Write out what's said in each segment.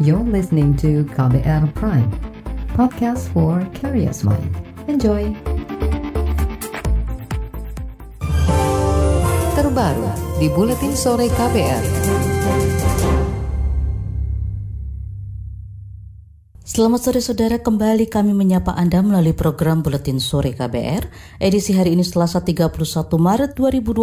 You're listening to KBR Prime, podcast for curious mind. Enjoy! Terbaru di Buletin Sore KBR. Selamat sore saudara, kembali kami menyapa Anda melalui program Buletin Sore KBR, edisi hari ini Selasa 31 Maret 2020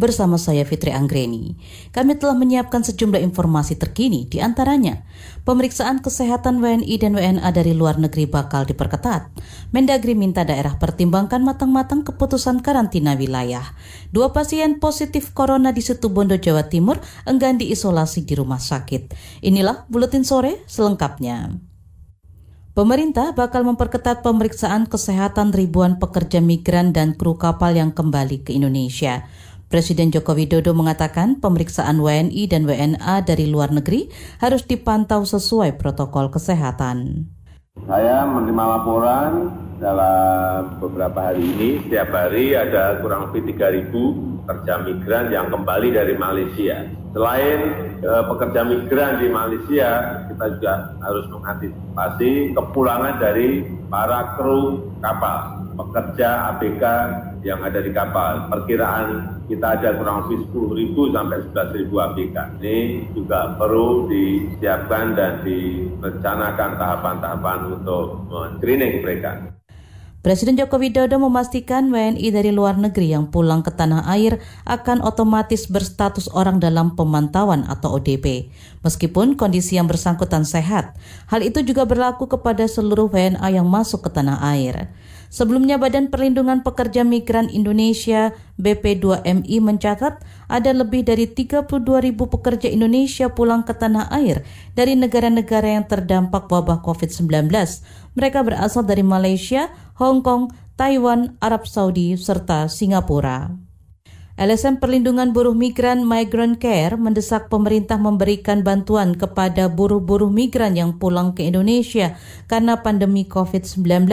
bersama saya Fitri Anggreni. Kami telah menyiapkan sejumlah informasi terkini, di antaranya pemeriksaan kesehatan WNI dan WNA dari luar negeri bakal diperketat. Mendagri minta daerah pertimbangkan matang-matang keputusan karantina wilayah. Dua pasien positif corona di Situbondo, Jawa Timur enggan diisolasi di rumah sakit. Inilah Buletin Sore selengkapnya. Pemerintah bakal memperketat pemeriksaan kesehatan ribuan pekerja migran dan kru kapal yang kembali ke Indonesia. Presiden Joko Widodo mengatakan pemeriksaan WNI dan WNA dari luar negeri harus dipantau sesuai protokol kesehatan. Saya menerima laporan dalam beberapa hari ini, setiap hari ada kurang lebih 3.000 pekerja migran yang kembali dari Malaysia. Selain eh, pekerja migran di Malaysia, kita juga harus mengantisipasi kepulangan dari para kru kapal, pekerja ABK yang ada di kapal. Perkiraan kita ada kurang lebih 10.000 sampai 11.000 ABK. Ini juga perlu disiapkan dan direncanakan tahapan-tahapan untuk screening mereka. Presiden Joko Widodo memastikan WNI dari luar negeri yang pulang ke tanah air akan otomatis berstatus orang dalam pemantauan atau ODP, meskipun kondisi yang bersangkutan sehat. Hal itu juga berlaku kepada seluruh WNA yang masuk ke tanah air. Sebelumnya Badan Perlindungan Pekerja Migran Indonesia BP2MI mencatat ada lebih dari 32 ribu pekerja Indonesia pulang ke tanah air dari negara-negara yang terdampak wabah COVID-19. Mereka berasal dari Malaysia, Hong Kong, Taiwan, Arab Saudi, serta Singapura. LSM Perlindungan Buruh Migran Migrant Care mendesak pemerintah memberikan bantuan kepada buruh-buruh migran yang pulang ke Indonesia karena pandemi COVID-19.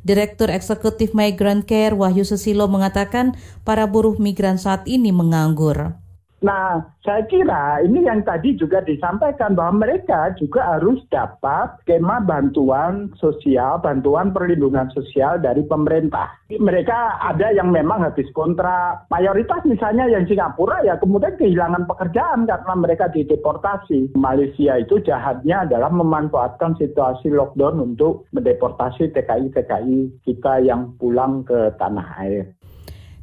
Direktur Eksekutif Migrant Care Wahyu Sesilo mengatakan para buruh migran saat ini menganggur. Nah, saya kira ini yang tadi juga disampaikan bahwa mereka juga harus dapat skema bantuan sosial, bantuan perlindungan sosial dari pemerintah. Mereka ada yang memang habis kontrak, mayoritas misalnya yang Singapura ya kemudian kehilangan pekerjaan karena mereka dideportasi. Malaysia itu jahatnya adalah memanfaatkan situasi lockdown untuk mendeportasi TKI-TKI kita yang pulang ke tanah air.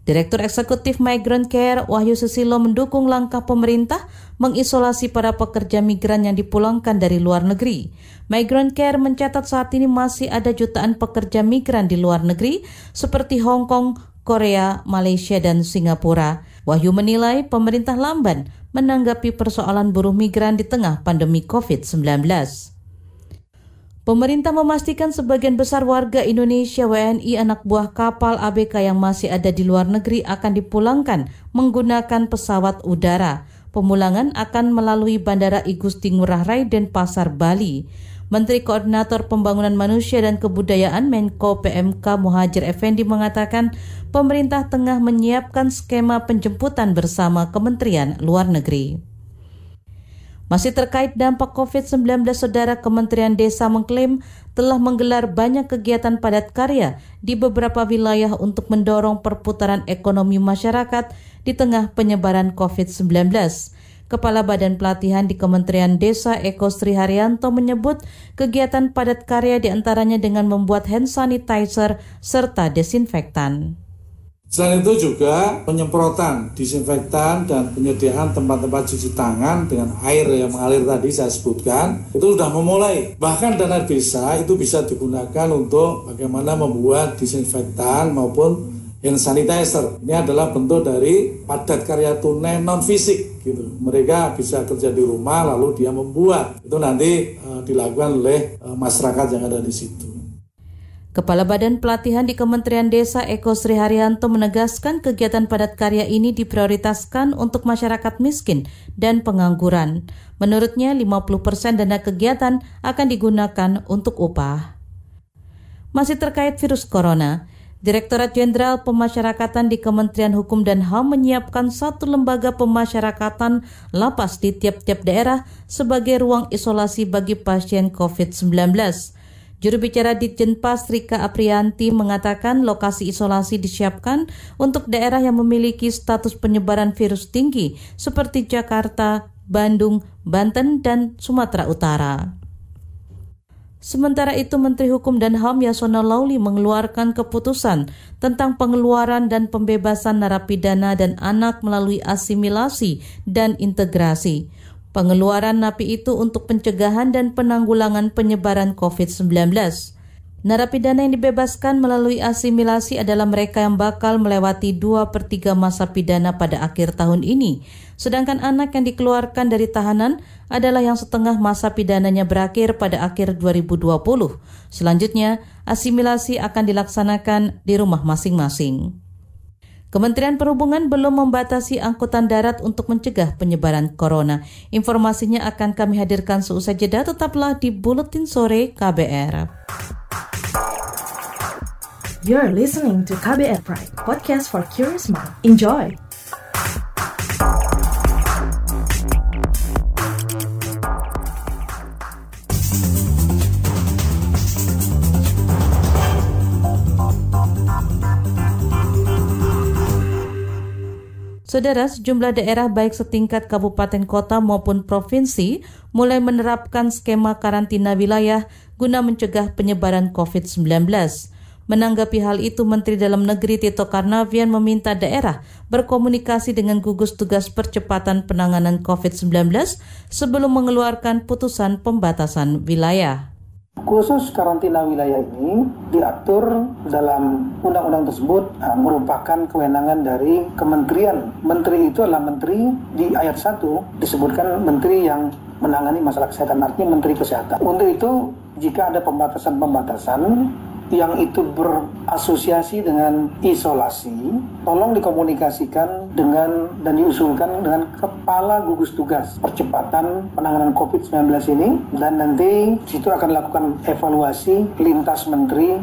Direktur Eksekutif Migrant Care Wahyu Susilo mendukung langkah pemerintah mengisolasi para pekerja migran yang dipulangkan dari luar negeri. Migrant Care mencatat saat ini masih ada jutaan pekerja migran di luar negeri seperti Hong Kong, Korea, Malaysia, dan Singapura. Wahyu menilai pemerintah lamban menanggapi persoalan buruh migran di tengah pandemi COVID-19. Pemerintah memastikan sebagian besar warga Indonesia WNI anak buah kapal ABK yang masih ada di luar negeri akan dipulangkan menggunakan pesawat udara. Pemulangan akan melalui Bandara Igusti Ngurah Rai dan Pasar Bali. Menteri Koordinator Pembangunan Manusia dan Kebudayaan Menko PMK Muhajir Effendi mengatakan pemerintah tengah menyiapkan skema penjemputan bersama Kementerian Luar Negeri. Masih terkait dampak COVID-19, Saudara Kementerian Desa mengklaim telah menggelar banyak kegiatan padat karya di beberapa wilayah untuk mendorong perputaran ekonomi masyarakat di tengah penyebaran COVID-19. Kepala Badan Pelatihan di Kementerian Desa Eko Sri Haryanto menyebut kegiatan padat karya di antaranya dengan membuat hand sanitizer serta desinfektan. Selain itu juga penyemprotan disinfektan dan penyediaan tempat-tempat cuci tangan dengan air yang mengalir tadi saya sebutkan itu sudah memulai. Bahkan dana desa itu bisa digunakan untuk bagaimana membuat disinfektan maupun hand sanitizer. Ini adalah bentuk dari padat karya tunai non fisik gitu. Mereka bisa kerja di rumah lalu dia membuat. Itu nanti uh, dilakukan oleh uh, masyarakat yang ada di situ. Kepala Badan Pelatihan di Kementerian Desa Eko Sri Haryanto menegaskan kegiatan padat karya ini diprioritaskan untuk masyarakat miskin dan pengangguran. Menurutnya 50% dana kegiatan akan digunakan untuk upah. Masih terkait virus corona, Direktorat Jenderal Pemasyarakatan di Kementerian Hukum dan HAM menyiapkan satu lembaga pemasyarakatan lapas di tiap-tiap daerah sebagai ruang isolasi bagi pasien COVID-19. Juru bicara Ditjenpas Rika Aprianti mengatakan lokasi isolasi disiapkan untuk daerah yang memiliki status penyebaran virus tinggi seperti Jakarta, Bandung, Banten, dan Sumatera Utara. Sementara itu Menteri Hukum dan HAM Yasona Lauli mengeluarkan keputusan tentang pengeluaran dan pembebasan narapidana dan anak melalui asimilasi dan integrasi. Pengeluaran napi itu untuk pencegahan dan penanggulangan penyebaran COVID-19. Narapidana yang dibebaskan melalui asimilasi adalah mereka yang bakal melewati 2 per 3 masa pidana pada akhir tahun ini. Sedangkan anak yang dikeluarkan dari tahanan adalah yang setengah masa pidananya berakhir pada akhir 2020. Selanjutnya, asimilasi akan dilaksanakan di rumah masing-masing. Kementerian Perhubungan belum membatasi angkutan darat untuk mencegah penyebaran corona. Informasinya akan kami hadirkan seusai jeda, tetaplah di Buletin Sore KBR. You're listening to KBR Pride, podcast for curious mind. Enjoy! Saudara, sejumlah daerah baik setingkat kabupaten kota maupun provinsi mulai menerapkan skema karantina wilayah guna mencegah penyebaran COVID-19. Menanggapi hal itu, Menteri Dalam Negeri Tito Karnavian meminta daerah berkomunikasi dengan gugus tugas percepatan penanganan COVID-19 sebelum mengeluarkan putusan pembatasan wilayah. Khusus karantina wilayah ini diatur dalam undang-undang tersebut uh, merupakan kewenangan dari kementerian. Menteri itu adalah menteri di ayat 1 disebutkan menteri yang menangani masalah kesehatan artinya menteri kesehatan. Untuk itu jika ada pembatasan-pembatasan yang itu berasosiasi dengan isolasi, tolong dikomunikasikan dengan dan diusulkan dengan kepala gugus tugas percepatan penanganan COVID-19 ini dan nanti situ akan lakukan evaluasi lintas menteri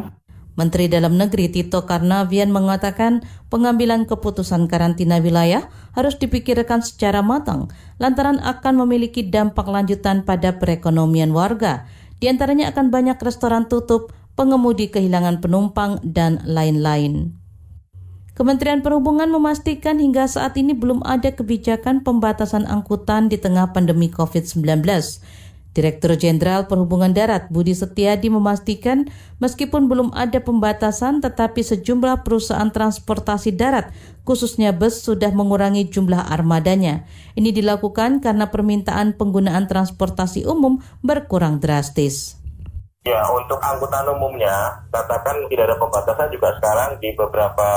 Menteri Dalam Negeri Tito Karnavian mengatakan pengambilan keputusan karantina wilayah harus dipikirkan secara matang lantaran akan memiliki dampak lanjutan pada perekonomian warga. Di antaranya akan banyak restoran tutup, pengemudi kehilangan penumpang, dan lain-lain. Kementerian Perhubungan memastikan hingga saat ini belum ada kebijakan pembatasan angkutan di tengah pandemi COVID-19. Direktur Jenderal Perhubungan Darat Budi Setiadi memastikan meskipun belum ada pembatasan tetapi sejumlah perusahaan transportasi darat khususnya bus sudah mengurangi jumlah armadanya. Ini dilakukan karena permintaan penggunaan transportasi umum berkurang drastis. Ya, untuk angkutan umumnya, katakan tidak ada pembatasan juga sekarang di beberapa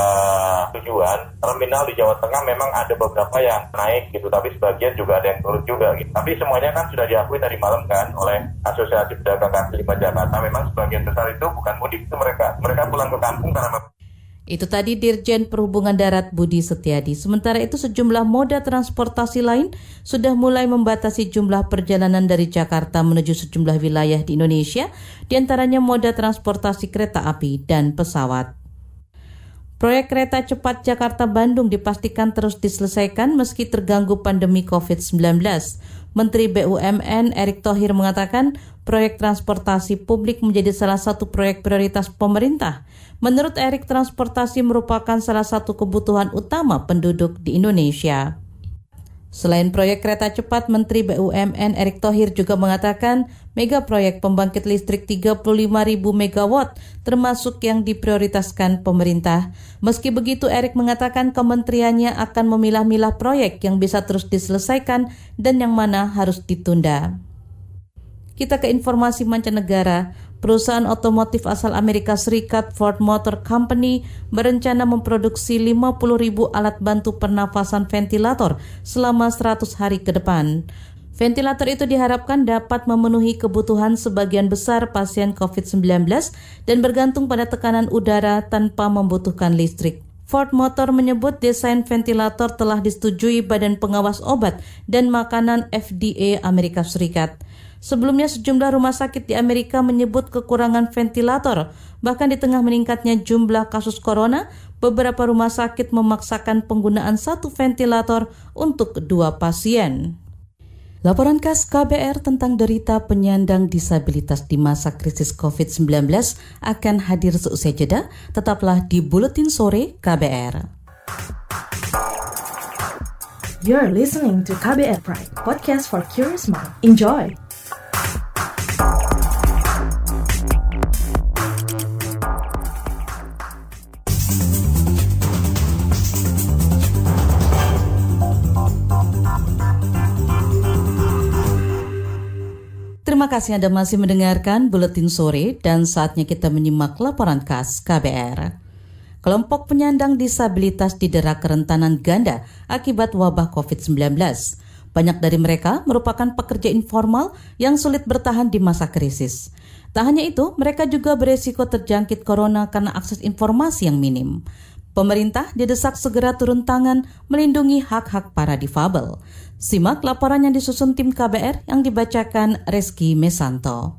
tujuan. Terminal di Jawa Tengah memang ada beberapa yang naik gitu, tapi sebagian juga ada yang turun juga gitu. Tapi semuanya kan sudah diakui tadi malam kan oleh Asosiasi Pedagang kaki lima Jakarta. Memang sebagian besar itu bukan mudik itu mereka. Mereka pulang ke kampung karena itu tadi Dirjen Perhubungan Darat Budi Setiadi. Sementara itu sejumlah moda transportasi lain sudah mulai membatasi jumlah perjalanan dari Jakarta menuju sejumlah wilayah di Indonesia, di antaranya moda transportasi kereta api dan pesawat. Proyek kereta cepat Jakarta-Bandung dipastikan terus diselesaikan meski terganggu pandemi COVID-19. Menteri BUMN Erick Thohir mengatakan proyek transportasi publik menjadi salah satu proyek prioritas pemerintah. Menurut Erick, transportasi merupakan salah satu kebutuhan utama penduduk di Indonesia. Selain proyek kereta cepat, Menteri BUMN Erick Thohir juga mengatakan mega proyek pembangkit listrik 35.000 MW termasuk yang diprioritaskan pemerintah. Meski begitu, Erick mengatakan kementeriannya akan memilah-milah proyek yang bisa terus diselesaikan dan yang mana harus ditunda. Kita ke informasi mancanegara. Perusahaan otomotif asal Amerika Serikat Ford Motor Company berencana memproduksi 50 ribu alat bantu pernafasan ventilator selama 100 hari ke depan. Ventilator itu diharapkan dapat memenuhi kebutuhan sebagian besar pasien COVID-19 dan bergantung pada tekanan udara tanpa membutuhkan listrik. Ford Motor menyebut desain ventilator telah disetujui Badan Pengawas Obat dan Makanan FDA Amerika Serikat. Sebelumnya sejumlah rumah sakit di Amerika menyebut kekurangan ventilator. Bahkan di tengah meningkatnya jumlah kasus corona, beberapa rumah sakit memaksakan penggunaan satu ventilator untuk dua pasien. Laporan khas KBR tentang derita penyandang disabilitas di masa krisis COVID-19 akan hadir seusai jeda. Tetaplah di Buletin Sore KBR. You're listening to KBR Pride, podcast for curious mind. Enjoy! Terima kasih Anda masih mendengarkan Buletin Sore dan saatnya kita menyimak laporan khas KBR. Kelompok penyandang disabilitas didera kerentanan ganda akibat wabah COVID-19. Banyak dari mereka merupakan pekerja informal yang sulit bertahan di masa krisis. Tak hanya itu, mereka juga beresiko terjangkit corona karena akses informasi yang minim. Pemerintah didesak segera turun tangan melindungi hak-hak para difabel. Simak laporan yang disusun tim KBR yang dibacakan Reski Mesanto.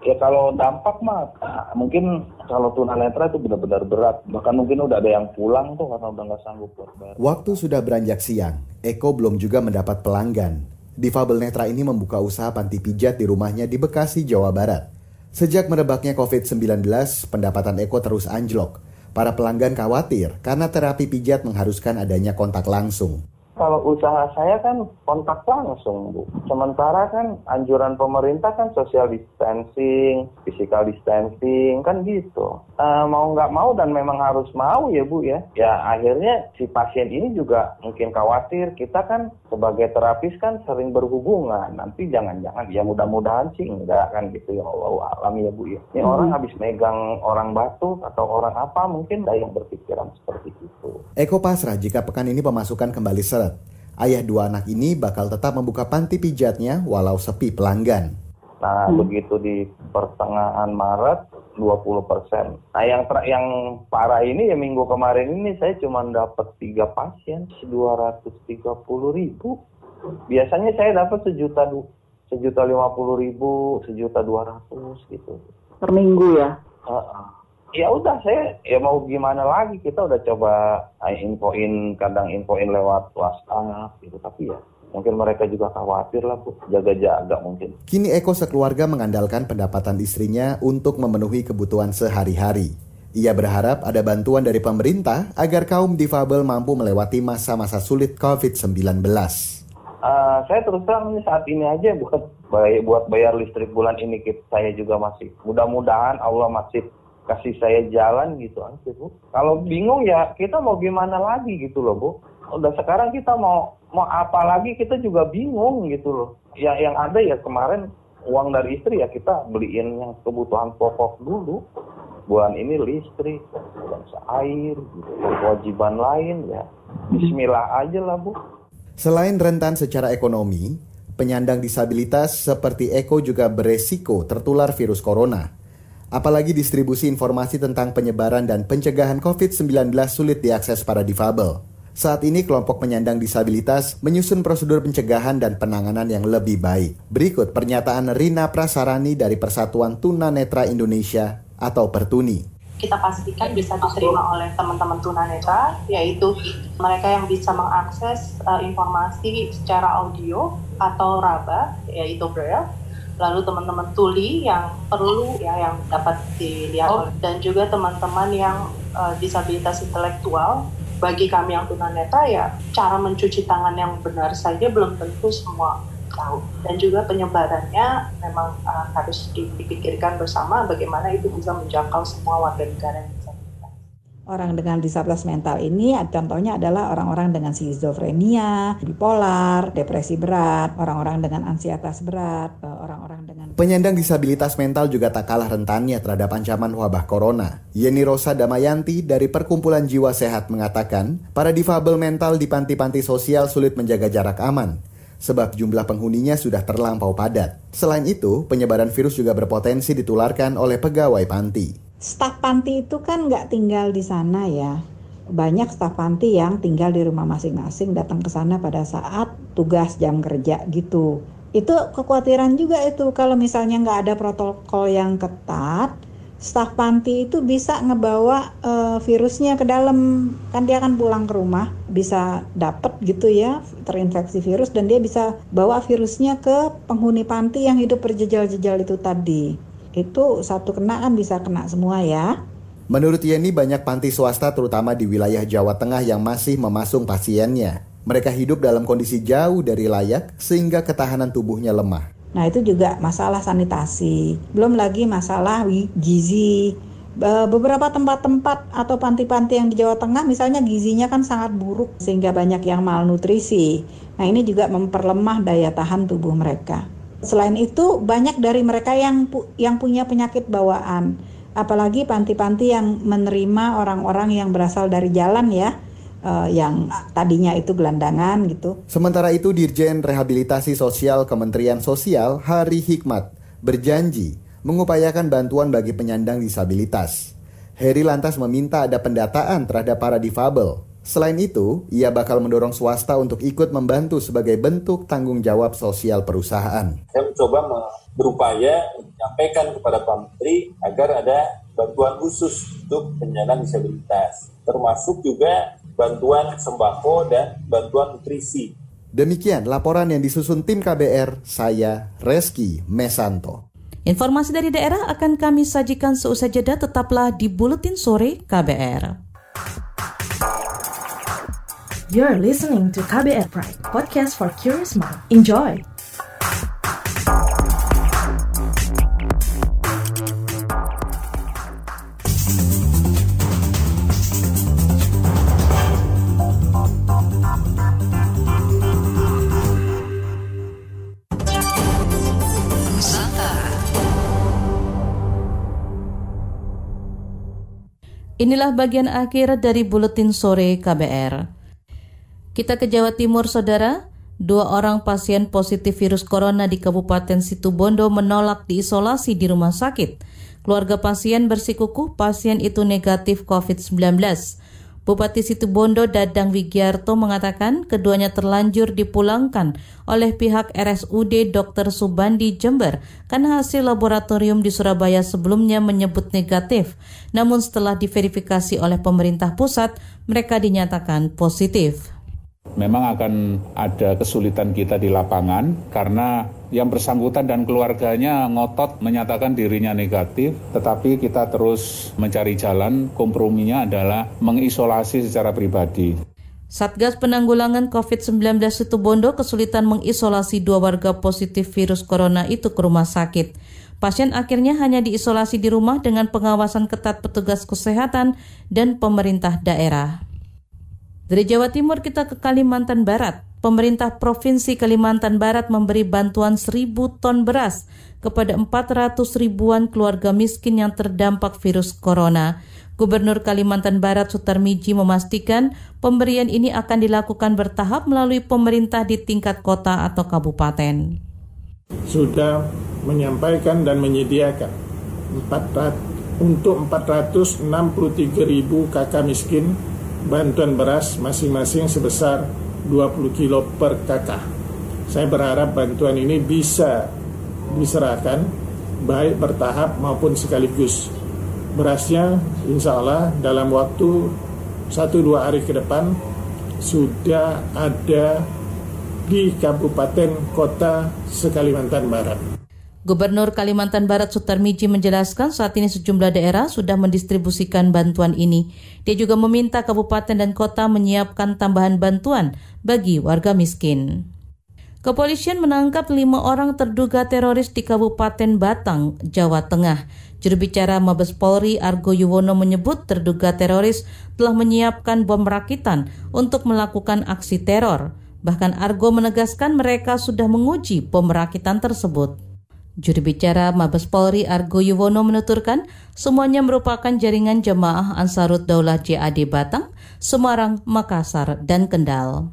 Ya kalau dampak mah mungkin kalau tunanetra itu benar-benar berat. Bahkan mungkin udah ada yang pulang tuh karena udah nggak sanggup buat bayar. Waktu sudah beranjak siang, Eko belum juga mendapat pelanggan. Difabel netra ini membuka usaha panti pijat di rumahnya di Bekasi, Jawa Barat. Sejak merebaknya COVID-19, pendapatan Eko terus anjlok. Para pelanggan khawatir karena terapi pijat mengharuskan adanya kontak langsung. Kalau usaha saya kan kontak langsung, Bu. Sementara kan anjuran pemerintah kan social distancing, physical distancing, kan gitu. Uh, mau nggak mau dan memang harus mau ya, Bu ya. Ya akhirnya si pasien ini juga mungkin khawatir. Kita kan sebagai terapis kan sering berhubungan. Nanti jangan-jangan, ya mudah-mudahan sih enggak kan gitu ya Allah alam ya, Bu ya. Ini hmm. orang habis megang orang batu atau orang apa mungkin ada yang itu. Eko pasrah jika pekan ini pemasukan kembali seret Ayah dua anak ini bakal tetap membuka panti pijatnya walau sepi pelanggan. Nah, hmm. begitu di pertengahan Maret 20 persen. Nah, yang ter yang parah ini ya minggu kemarin ini saya cuma dapat tiga pasien 230 ribu. Biasanya saya dapat sejuta sejuta lima puluh ribu, sejuta dua ratus gitu. Per minggu ya? Uh -uh ya udah saya ya mau gimana lagi kita udah coba eh, infoin kadang infoin lewat WhatsApp gitu tapi ya mungkin mereka juga khawatir lah bu jaga-jaga mungkin. Kini Eko sekeluarga mengandalkan pendapatan istrinya untuk memenuhi kebutuhan sehari-hari. Ia berharap ada bantuan dari pemerintah agar kaum difabel mampu melewati masa-masa sulit COVID-19. Uh, saya terus terang ini saat ini aja buat buat bayar listrik bulan ini saya juga masih mudah-mudahan Allah masih kasih saya jalan gitu aja bu. Kalau bingung ya kita mau gimana lagi gitu loh bu. Udah sekarang kita mau mau apa lagi kita juga bingung gitu loh. Ya yang ada ya kemarin uang dari istri ya kita beliin yang kebutuhan pokok dulu. Bulan ini listrik, bulan air, gitu. kewajiban lain ya. Bismillah aja lah bu. Selain rentan secara ekonomi, penyandang disabilitas seperti Eko juga beresiko tertular virus corona. Apalagi distribusi informasi tentang penyebaran dan pencegahan COVID-19 sulit diakses para difabel. Saat ini kelompok penyandang disabilitas menyusun prosedur pencegahan dan penanganan yang lebih baik. Berikut pernyataan Rina Prasarani dari Persatuan Tuna Netra Indonesia atau Pertuni kita pastikan bisa diterima oleh teman-teman tunanetra, yaitu mereka yang bisa mengakses uh, informasi secara audio atau raba, yaitu braille, lalu teman-teman tuli yang perlu ya yang dapat dilihat oh. dan juga teman-teman yang uh, disabilitas intelektual. Bagi kami yang tunanetra ya cara mencuci tangan yang benar saja belum tentu semua tahu. Dan juga penyebarannya memang uh, harus dipikirkan bersama bagaimana itu bisa menjangkau semua warga negara orang dengan disabilitas mental ini contohnya adalah orang-orang dengan skizofrenia, bipolar, depresi berat, orang-orang dengan ansietas berat, eh, orang-orang dengan Penyandang disabilitas mental juga tak kalah rentannya terhadap ancaman wabah corona. Yeni Rosa Damayanti dari Perkumpulan Jiwa Sehat mengatakan, para difabel mental di panti-panti sosial sulit menjaga jarak aman sebab jumlah penghuninya sudah terlampau padat. Selain itu, penyebaran virus juga berpotensi ditularkan oleh pegawai panti staf panti itu kan nggak tinggal di sana ya. Banyak staf panti yang tinggal di rumah masing-masing datang ke sana pada saat tugas jam kerja gitu. Itu kekhawatiran juga itu kalau misalnya nggak ada protokol yang ketat, staf panti itu bisa ngebawa uh, virusnya ke dalam kan dia akan pulang ke rumah bisa dapat gitu ya terinfeksi virus dan dia bisa bawa virusnya ke penghuni panti yang hidup berjejal-jejal itu tadi itu satu kena kan bisa kena semua ya Menurut Yeni banyak panti swasta terutama di wilayah Jawa Tengah yang masih memasung pasiennya. Mereka hidup dalam kondisi jauh dari layak sehingga ketahanan tubuhnya lemah. Nah itu juga masalah sanitasi. Belum lagi masalah gizi. Beberapa tempat-tempat atau panti-panti yang di Jawa Tengah misalnya gizinya kan sangat buruk sehingga banyak yang malnutrisi. Nah ini juga memperlemah daya tahan tubuh mereka. Selain itu banyak dari mereka yang pu yang punya penyakit bawaan apalagi panti-panti yang menerima orang-orang yang berasal dari jalan ya uh, yang tadinya itu gelandangan gitu. Sementara itu Dirjen Rehabilitasi Sosial Kementerian Sosial Hari Hikmat berjanji mengupayakan bantuan bagi penyandang disabilitas. Heri lantas meminta ada pendataan terhadap para difabel. Selain itu, ia bakal mendorong swasta untuk ikut membantu sebagai bentuk tanggung jawab sosial perusahaan. Saya mencoba berupaya menyampaikan kepada Pak Menteri agar ada bantuan khusus untuk penyandang disabilitas, termasuk juga bantuan sembako dan bantuan nutrisi. Demikian laporan yang disusun tim KBR, saya Reski Mesanto. Informasi dari daerah akan kami sajikan seusai jeda tetaplah di Buletin Sore KBR. You're listening to KBR Pride, podcast for curious mind. Enjoy! Inilah bagian akhir dari buletin sore KBR. Kita ke Jawa Timur, saudara. Dua orang pasien positif virus corona di Kabupaten Situbondo menolak diisolasi di rumah sakit. Keluarga pasien bersikukuh pasien itu negatif COVID-19. Bupati Situbondo Dadang Wigiarto mengatakan keduanya terlanjur dipulangkan oleh pihak RSUD Dr. Subandi Jember karena hasil laboratorium di Surabaya sebelumnya menyebut negatif. Namun setelah diverifikasi oleh pemerintah pusat, mereka dinyatakan positif memang akan ada kesulitan kita di lapangan karena yang bersangkutan dan keluarganya ngotot menyatakan dirinya negatif, tetapi kita terus mencari jalan. Komprominya adalah mengisolasi secara pribadi. Satgas Penanggulangan COVID-19 Situbondo kesulitan mengisolasi dua warga positif virus corona itu ke rumah sakit. Pasien akhirnya hanya diisolasi di rumah dengan pengawasan ketat petugas kesehatan dan pemerintah daerah. Dari Jawa Timur kita ke Kalimantan Barat. Pemerintah Provinsi Kalimantan Barat memberi bantuan 1000 ton beras kepada 400 ribuan keluarga miskin yang terdampak virus corona. Gubernur Kalimantan Barat Sutarmiji memastikan pemberian ini akan dilakukan bertahap melalui pemerintah di tingkat kota atau kabupaten. Sudah menyampaikan dan menyediakan 400, untuk 463 ribu kakak miskin bantuan beras masing-masing sebesar 20 kilo per kakak. Saya berharap bantuan ini bisa diserahkan baik bertahap maupun sekaligus. Berasnya insya Allah dalam waktu 1-2 hari ke depan sudah ada di kabupaten kota sekalimantan Barat. Gubernur Kalimantan Barat Sutarmiji menjelaskan saat ini sejumlah daerah sudah mendistribusikan bantuan ini. Dia juga meminta kabupaten dan kota menyiapkan tambahan bantuan bagi warga miskin. Kepolisian menangkap lima orang terduga teroris di Kabupaten Batang, Jawa Tengah. Juru bicara Mabes Polri Argo Yuwono menyebut terduga teroris telah menyiapkan bom rakitan untuk melakukan aksi teror. Bahkan Argo menegaskan mereka sudah menguji bom rakitan tersebut. Juru bicara Mabes Polri Argo Yuwono menuturkan semuanya merupakan jaringan jemaah Ansarut Daulah JAD Batang, Semarang, Makassar, dan Kendal.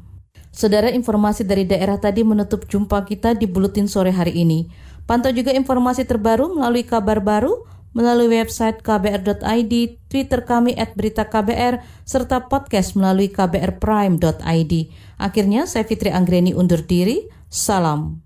Saudara informasi dari daerah tadi menutup jumpa kita di Buletin sore hari ini. Pantau juga informasi terbaru melalui kabar baru, melalui website kbr.id, Twitter kami at berita KBR, serta podcast melalui kbrprime.id. Akhirnya saya Fitri Anggreni undur diri, salam.